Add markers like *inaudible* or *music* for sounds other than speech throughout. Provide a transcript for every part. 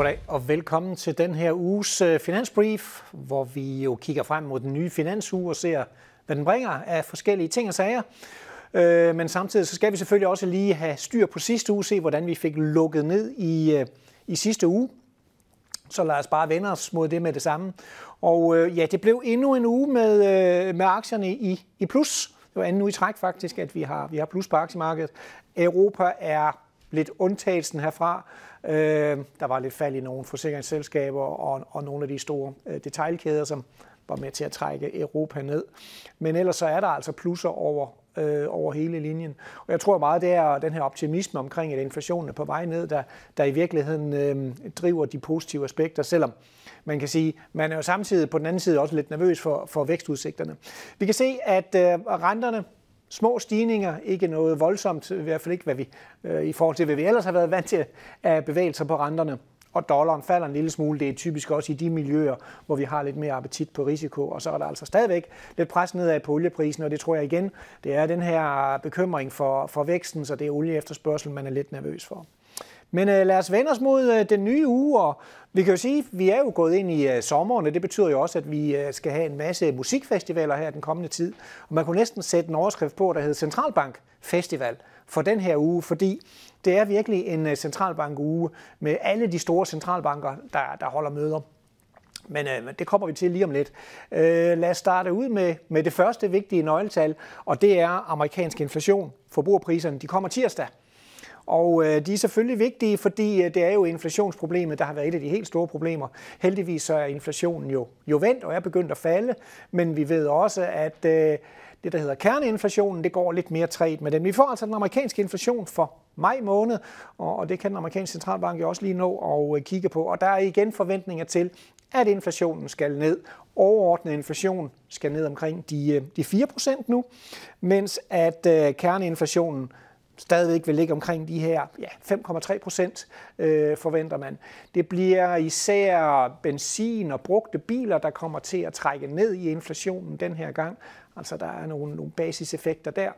Goddag og velkommen til den her uges øh, finansbrief, hvor vi jo kigger frem mod den nye finansuge og ser, hvad den bringer af forskellige ting og sager. Øh, men samtidig så skal vi selvfølgelig også lige have styr på sidste uge, se hvordan vi fik lukket ned i, øh, i sidste uge. Så lad os bare vende os mod det med det samme. Og ja, det blev endnu en uge med, med aktierne i, i plus. Det var anden uge i træk faktisk, at vi har, vi har plus på aktiemarkedet. Europa er lidt undtagelsen herfra. Øh, der var lidt fald i nogle forsikringsselskaber og, og nogle af de store øh, detaljkæder, som var med til at trække Europa ned. Men ellers så er der altså plusser over, øh, over hele linjen. Og jeg tror meget, det er den her optimisme omkring, at inflationen er på vej ned, der, der i virkeligheden øh, driver de positive aspekter, selvom man kan sige, man er jo samtidig på den anden side også lidt nervøs for, for vækstudsigterne. Vi kan se, at øh, renterne små stigninger, ikke noget voldsomt, i hvert fald ikke hvad vi, øh, i forhold til, hvad vi ellers har været vant til at bevægelser på renterne. Og dollaren falder en lille smule. Det er typisk også i de miljøer, hvor vi har lidt mere appetit på risiko. Og så er der altså stadigvæk lidt pres nedad på olieprisen, og det tror jeg igen, det er den her bekymring for, for væksten, så det er olieefterspørgsel, man er lidt nervøs for. Men øh, lad os vende os mod øh, den nye uge, og vi kan jo sige, at vi er jo gået ind i øh, sommeren, og det betyder jo også, at vi øh, skal have en masse musikfestivaler her den kommende tid. Og man kunne næsten sætte en overskrift på, der hedder Centralbank Festival for den her uge, fordi det er virkelig en øh, centralbankuge med alle de store centralbanker, der, der holder møder. Men øh, det kommer vi til lige om lidt. Øh, lad os starte ud med, med det første vigtige nøgletal, og det er amerikansk inflation. Forbrugerpriserne de kommer tirsdag. Og øh, de er selvfølgelig vigtige, fordi øh, det er jo inflationsproblemet, der har været et af de helt store problemer. Heldigvis så er inflationen jo, jo vendt og er begyndt at falde, men vi ved også, at øh, det, der hedder kerneinflationen, det går lidt mere træt med den. Vi får altså den amerikanske inflation for maj måned, og det kan den amerikanske centralbank jo også lige nå at øh, kigge på. Og der er igen forventninger til, at inflationen skal ned. Overordnet inflation skal ned omkring de, øh, de 4% nu, mens at øh, kerneinflationen stadigvæk vil ligge omkring de her ja, 5,3 procent, øh, forventer man. Det bliver især benzin og brugte biler, der kommer til at trække ned i inflationen den her gang. Altså der er nogle, nogle basiseffekter der.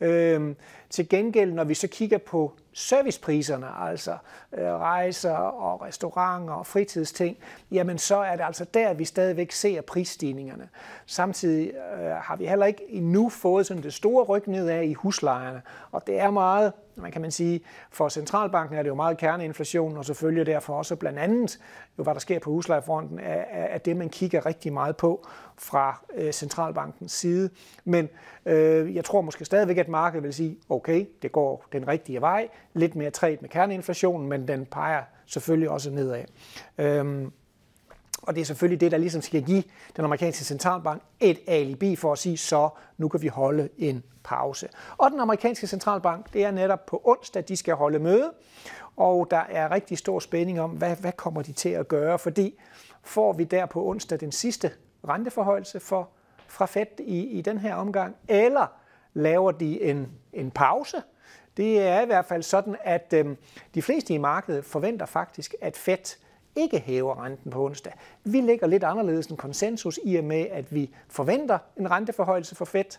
Øh, til gengæld, når vi så kigger på servicepriserne, altså øh, rejser og restauranter og fritidsting, jamen så er det altså der, vi stadigvæk ser prisstigningerne. Samtidig øh, har vi heller ikke endnu fået sådan det store ryg nedad i huslejerne, og det er meget man kan man sige, for centralbanken er det jo meget kerneinflation, og selvfølgelig derfor også blandt andet, jo, hvad der sker på huslejefronten, er, er det, man kigger rigtig meget på fra øh, centralbankens side. Men øh, jeg tror måske stadigvæk, at markedet vil sige, okay, okay, det går den rigtige vej, lidt mere træt med kerneinflationen, men den peger selvfølgelig også nedad. Øhm, og det er selvfølgelig det, der ligesom skal give den amerikanske centralbank et alibi for at sige, så nu kan vi holde en pause. Og den amerikanske centralbank, det er netop på onsdag, de skal holde møde, og der er rigtig stor spænding om, hvad, hvad kommer de til at gøre, fordi får vi der på onsdag den sidste renteforhøjelse for, fra Fed i, i den her omgang, eller laver de en, en pause, det er i hvert fald sådan, at øh, de fleste i markedet forventer faktisk, at Fed ikke hæver renten på onsdag. Vi ligger lidt anderledes end konsensus i og med, at vi forventer en renteforhøjelse for Fed,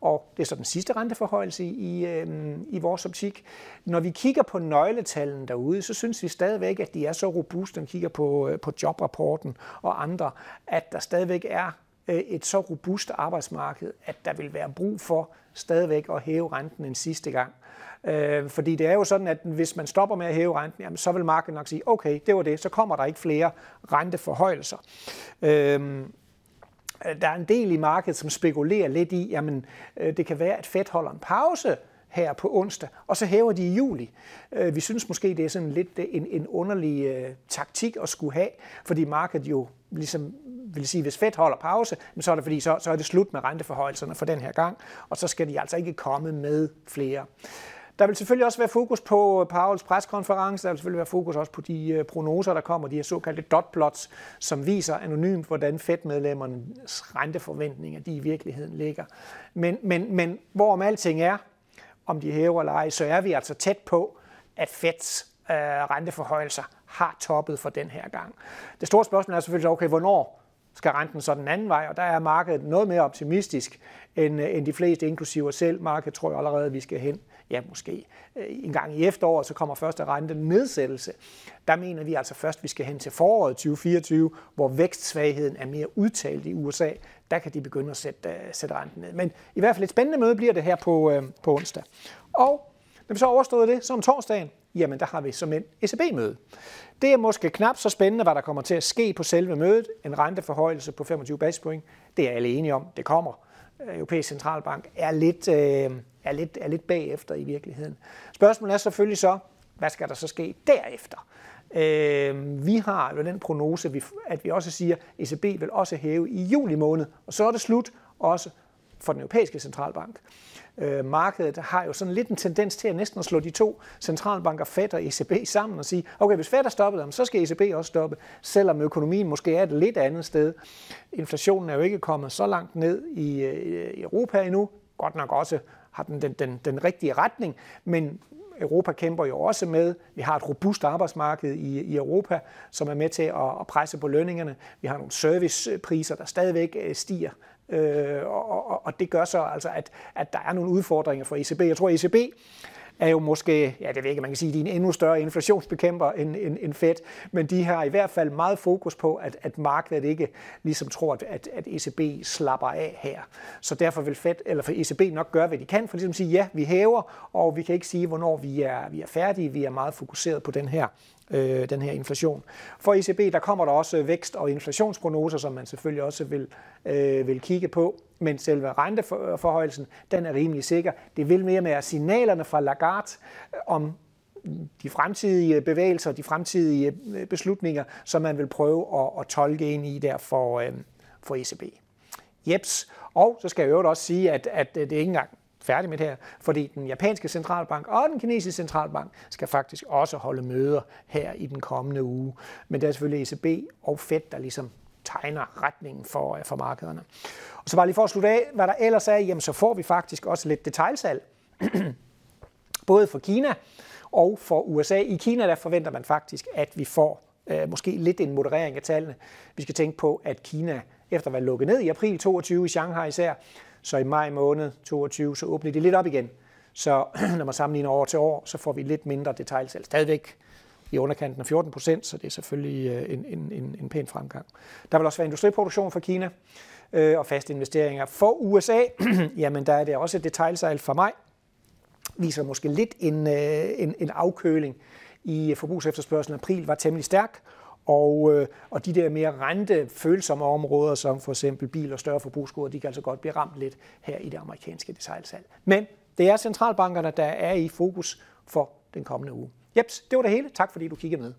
og det er så den sidste renteforhøjelse i, øh, i vores optik. Når vi kigger på nøgletallene derude, så synes vi stadigvæk, at de er så robuste, når vi kigger på, øh, på jobrapporten og andre, at der stadigvæk er Øh, et så robust arbejdsmarked, at der vil være brug for stadigvæk at hæve renten en sidste gang. Øh, fordi det er jo sådan, at hvis man stopper med at hæve renten, jamen, så vil markedet nok sige, okay, det var det, så kommer der ikke flere renteforhøjelser. Øh, der er en del i markedet, som spekulerer lidt i, jamen øh, det kan være, at Fed holder en pause her på onsdag, og så hæver de i juli. Øh, vi synes måske, det er sådan lidt en, en underlig taktik at skulle have, fordi markedet jo ligesom vil sige, hvis Fed holder pause, så er det fordi, så, så er det slut med renteforhøjelserne for den her gang, og så skal de altså ikke komme med flere. Der vil selvfølgelig også være fokus på øh, Pauls preskonference, der vil selvfølgelig være fokus også på de øh, prognoser, der kommer, de her såkaldte dotplots, som viser anonymt, hvordan Fed-medlemmernes renteforventninger de i virkeligheden ligger. Men, men, men hvorom alting er, om de hæver eller ej, så er vi altså tæt på, at Feds øh, renteforhøjelser har toppet for den her gang. Det store spørgsmål er selvfølgelig, okay, hvornår skal renten så den anden vej, og der er markedet noget mere optimistisk end, øh, end de fleste, inklusive os selv. Markedet tror jeg allerede, at vi skal hen ja, måske øh, en gang i efteråret, så kommer første rente nedsættelse. Der mener vi altså først, at vi skal hen til foråret 2024, hvor vækstsvagheden er mere udtalt i USA. Der kan de begynde at sætte, øh, sætte renten ned. Men i hvert fald et spændende møde bliver det her på, på onsdag. Og når vi så overstået det, så om torsdagen, jamen der har vi som en ECB-møde. Det er måske knap så spændende, hvad der kommer til at ske på selve mødet. En renteforhøjelse på 25 basispoint, det er alle enige om, det kommer. Europæisk Centralbank er lidt, øh, er, lidt, er lidt bagefter i virkeligheden. Spørgsmålet er selvfølgelig så, hvad skal der så ske derefter? Øh, vi har jo den prognose, at vi også siger, at ECB vil også hæve i juli måned, og så er det slut også for den europæiske centralbank. Øh, markedet har jo sådan lidt en tendens til at næsten at slå de to centralbanker, Fed og ECB, sammen og sige, okay, hvis Fed er stoppet så skal ECB også stoppe, selvom økonomien måske er et lidt andet sted. Inflationen er jo ikke kommet så langt ned i, øh, i Europa endnu, godt nok også har den, den, den, den rigtige retning, men Europa kæmper jo også med. Vi har et robust arbejdsmarked i, i Europa, som er med til at, at presse på lønningerne. Vi har nogle servicepriser, der stadigvæk øh, stiger. Øh, og, og, og det gør så altså, at, at der er nogle udfordringer for ECB. Jeg tror, ECB er jo måske, ja det ved ikke, man kan sige, de er en endnu større inflationsbekæmper end, end, end Fed, men de har i hvert fald meget fokus på, at, at markedet ikke ligesom tror, at, at, at ECB slapper af her. Så derfor vil Fed, eller for ECB nok gøre, hvad de kan, for ligesom at sige, ja, vi hæver, og vi kan ikke sige, hvornår vi er, vi er færdige. Vi er meget fokuseret på den her øh, den her inflation. For ECB der kommer der også vækst- og inflationsprognoser, som man selvfølgelig også vil, øh, vil kigge på, men selve renteforhøjelsen, den er rimelig sikker. Det vil mere med signalerne fra Lagarde øh, om de fremtidige bevægelser, de fremtidige øh, beslutninger, som man vil prøve at, at tolke ind i der for, øh, for ECB. Jeps. Og så skal jeg øvrigt også sige, at, at øh, det ikke engang færdig med det her, fordi den japanske centralbank og den kinesiske centralbank skal faktisk også holde møder her i den kommende uge. Men det er selvfølgelig ECB og Fed, der ligesom tegner retningen for, øh, for markederne. Og så bare lige for at slutte af, hvad der ellers er, jamen så får vi faktisk også lidt detaljsalg. *clears throat* Både for Kina og for USA. I Kina der forventer man faktisk, at vi får øh, måske lidt en moderering af tallene. Vi skal tænke på, at Kina efter at være lukket ned i april 22 i Shanghai især, så i maj måned 22, så åbner de lidt op igen. Så *clears throat* når man sammenligner år til år, så får vi lidt mindre detaljsalg. Stadigvæk i underkanten af 14 procent, så det er selvfølgelig øh, en, en, en, en pæn fremgang. Der vil også være industriproduktion fra Kina øh, og faste investeringer. For USA, *clears throat* jamen der er det også et detaljsalg for mig. Viser måske lidt en, øh, en, en afkøling i forbrugsefterspørgselen. April var temmelig stærk, og, øh, og de der mere rentefølsomme områder, som for eksempel bil og større forbrugsgoder, de kan altså godt blive ramt lidt her i det amerikanske detaljsalg. Men det er centralbankerne, der er i fokus for den kommende uge. Jeps, det var det hele. Tak fordi du kiggede med.